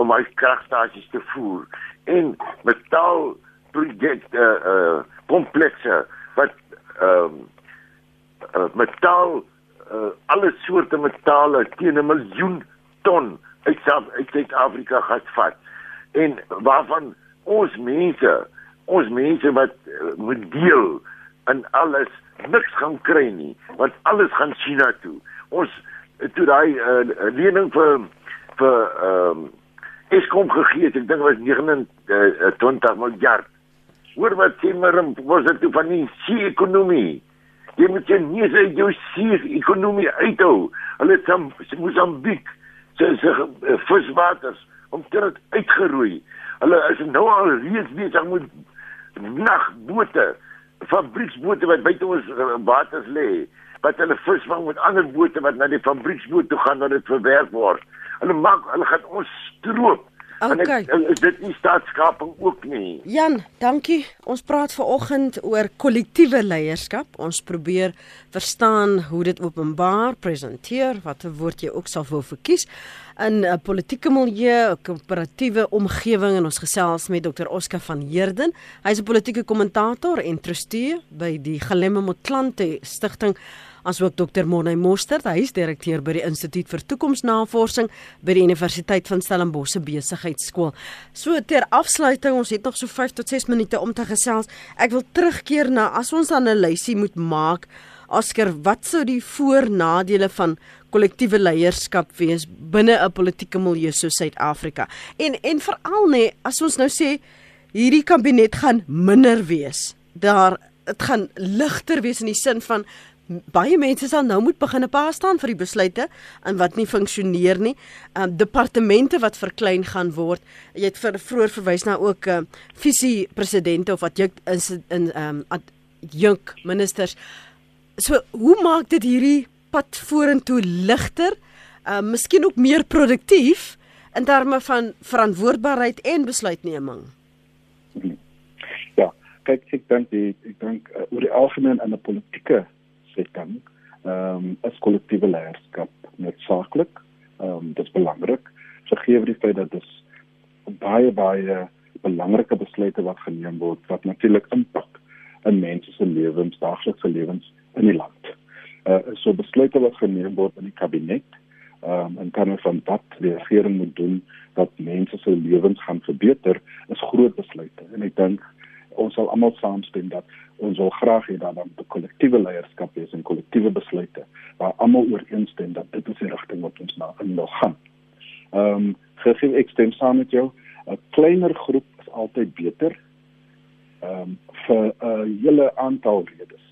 om my kragstasies te voer en metaal projekte uh, uh komplekse wat ehm um, uh, metaal uh, alle soorte metale teen 'n miljoen ton uit Suid-Afrika gasvat. En waarvan ons mense, ons mense wat uh, moet deel in alles niks gaan kry nie, want alles gaan China toe. Ons toe daai uh, lening vir vir ehm um, Eskom gegee het. Ek dink was 29 miljard. Hoor wat sê maar was dit van die see-ekonomie. Jy moet jy nie sê jy see ekonomie uithou. Hulle het Mosambiek se se viswaters om dit uitgeroei. Hulle is nou al reeds besig met nagbote, fabrieksbote wat buite ons waters lê, wat hulle visvang met ander bote wat na die fabrieksboot toe gaan waar dit verwerk word. Hulle maak hulle gaan ons stroop Okay. En is dit nie staatskaping ook nie? Jan, dankie. Ons praat ver oggend oor kollektiewe leierskap. Ons probeer verstaan hoe dit openbaar presenteer, watter woord jy ook sal wou verkies in 'n politieke milieu, 'n koöperatiewe omgewing en ons gesels met Dr. Oscar van Heerden. Hy's 'n politieke kommentator en trustee by die Galemme Motlanthe Stichting asook Dr. Morney Mostert, hy is direkteur by die Instituut vir Toekomsnavorsing by die Universiteit van Stellenbosch Besigheidsskool. So ter afsluiting, ons het nog so 5 tot 6 minute om te gesels. Ek wil terugkeer na as ons lysie moet maak, Oscar, wat sou die voordele van kollektiewe leierskap wees binne 'n politieke milieu so Suid-Afrika? En en veral nê, as ons nou sê hierdie kabinet gaan minder wees. Daar dit gaan ligter wees in die sin van baie mense sal nou moet begin 'n paar staan vir die besluite en wat nie funksioneer nie. Um departemente wat verklein gaan word. Jy het vir vroeër verwys na ook uh, visie presidente of wat jy is in um junk ministers. So hoe maak dit hierdie pad vorentoe ligter? Um miskien ook meer produktief in terme van verantwoordbaarheid en besluitneming. Ja, kyk ek dink ek dink uh, oor die algemeen in 'n politieke setting ehm um, is kollektiewe leierskap noodsaaklik. Ehm um, dit is belangrik. Vergeef die feit dat dit baie baie belangrike besluite wat geneem word wat natuurlik impak in mense se lewens, daaglikse lewens in die land. Uh so besluite wat geneem word in die kabinet ehm um, en kan van wat die regering moet doen wat mense se lewens gaan verbeter is groot besluite en ek dink ons sal almal saamstem dat ons wil graag hê dat dan 'n kollektiewe leierskap is en kollektiewe besluite waar almal ooreenstem dat dit is die rigting wat ons na in wil gaan. Ehm um, gegee ek stem saam met jou, 'n kleiner groep is altyd beter. Ehm um, vir 'n uh, hele aantal redes.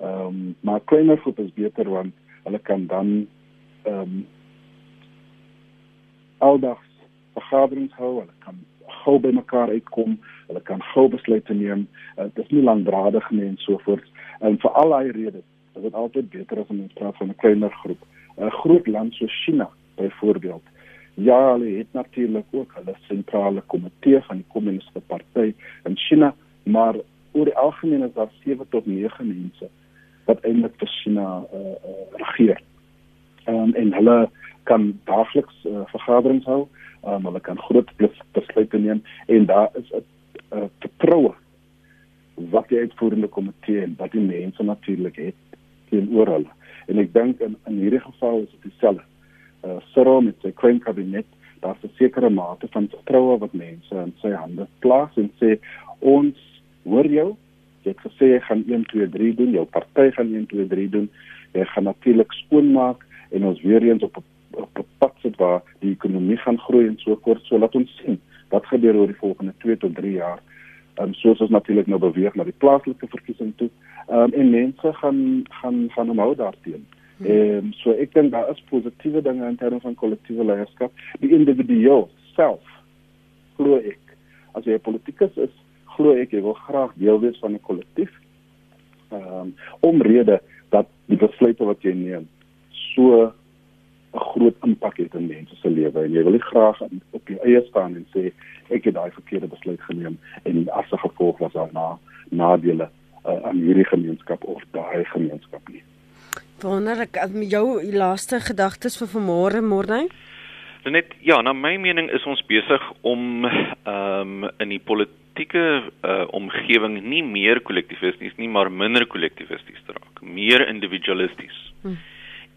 Ehm um, maar kleiner groep is beter want hulle kan dan ehm um, aldags vergaderings hou, hulle kan gou by mekaar uitkom, hulle kan gou besluite neem. Uh, dit is nie lankdradig nie en so voort. En vir al daai redes is dit altyd beter as om te praat van 'n kleiner groep. 'n Groot land soos China byvoorbeeld. Ja, hulle het natuurlik ook hulle sentrale komitee van die Kommuniste Party in China, maar oor die algemeen is daar 7 tot 9 mense wat eintlik vir China uh, uh, regeer. Um, en hulle kan daagliks uh, vergaderings hou um, hulle kan groot besluite neem en daar is 'n uh, vertroue wat die uitvoerende komitee en wat die mense natuurlik het teenoor hulle. En ek dink in in hierdie geval is dit dieselfde. Uh Cyril met sy klein kabinet, daar's 'n sekere mate van vertroue wat mense in sy hande plaas en sê ons hoor jou. Jy het gesê jy gaan 1 2 3 doen, jou party gaan 1 2 3 doen. Jy gaan natuurlik skoonmaak en ons weer eens op 'n op 'n pad sit waar die ekonomie gaan groei en so voort. So laat ons sien wat gebeur oor die volgende 2 tot 3 jaar. Ehm um, soos ons natuurlik nou beweeg na die plaaslike verkiesing toe. Ehm um, en mense gaan gaan gaan omhou daarteen. Ehm um, so ek dink daar is positiewe dinge in terme van kollektiewe leierskap. Die individu self glo ek as jy 'n politikus is, glo ek jy wil graag deel wees van 'n kollektief. Ehm um, omrede dat die besluite wat jy neem so 'n groot impak het in mense se lewe en jy wil nie graag op jou eie staan en sê ek het daai verkeerde besluit geneem en as 'n gevolg was daar na nadele uh, aan hierdie gemeenskap of daai gemeenskap nie. Wonderlik, jou laaste gedagtes vir vanmôre môre? Net ja, na my mening is ons besig om ehm um, in die politieke uh, omgewing nie meer kollektivisties nie, maar minder kollektivisties te raak, meer individualisties. Hmm.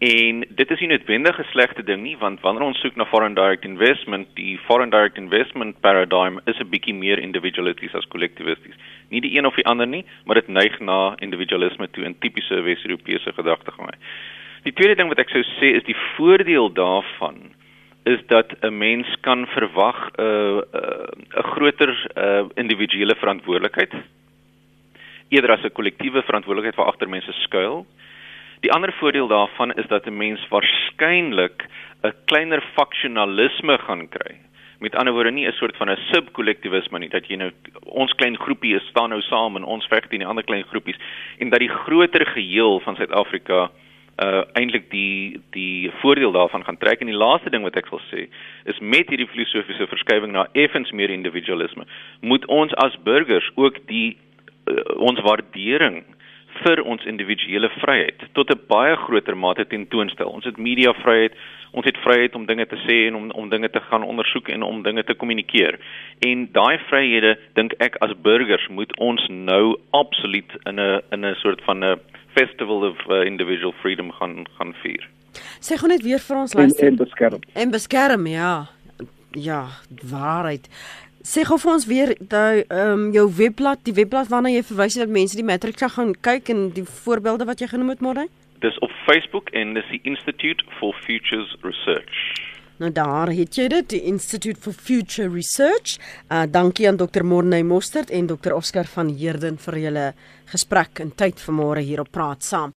En dit is nie noodwendig 'n slegte ding nie, want wanneer ons soek na foreign direct investment, die foreign direct investment paradigm is 'n bietjie meer individualisties as kollektivisties. Nie die een of die ander nie, maar dit neig na individualisme toe in tipiese Wes-Europese gedagtegange. Die tweede ding wat ek sou sê is die voordeel daarvan is dat 'n mens kan verwag 'n uh, 'n uh, 'n groter uh, individuele verantwoordelikheid eerder as 'n kollektiewe verantwoordelikheid waar agter mense skuil. Die ander voordeel daarvan is dat 'n mens waarskynlik 'n kleiner faksionalisme gaan kry. Met ander woorde nie 'n soort van 'n subkollektivisme nie dat jy nou ons klein groepie is staan nou saam en ons veg teen die ander klein groepies en dat die groter geheel van Suid-Afrika uh eintlik die die voordeel daarvan gaan trek en die laaste ding wat ek wil sê is met hierdie filosofiese verskywing na effens meer individualisme moet ons as burgers ook die uh, ons waardering vir ons individuele vryheid tot 'n baie groter mate tentoonstel. Ons het media vryheid, ons het vryheid om dinge te sê en om om dinge te gaan ondersoek en om dinge te kommunikeer. En daai vryhede dink ek as burgers moet ons nou absoluut in 'n in 'n soort van 'n festival of uh, individual freedom gaan gaan vier. Sê gou net weer vir ons luister. En, en beskerm. En beskerm, ja. Ja, waarheid. Sê gou vir ons weer daai ehm um, jou webblad, die webblad waarna jy verwys het dat mense die matriek gaan kyk en die voorbeelde wat jy genoem het môre? Dis op Facebook en dis die Institute for Futures Research. Nou daar het jy dit, die Institute for Future Research. Uh dankie aan Dr. Morney Mostert en Dr. Oscar van Heerden vir julle gesprek en tyd vanmôre hier op Praat Saam.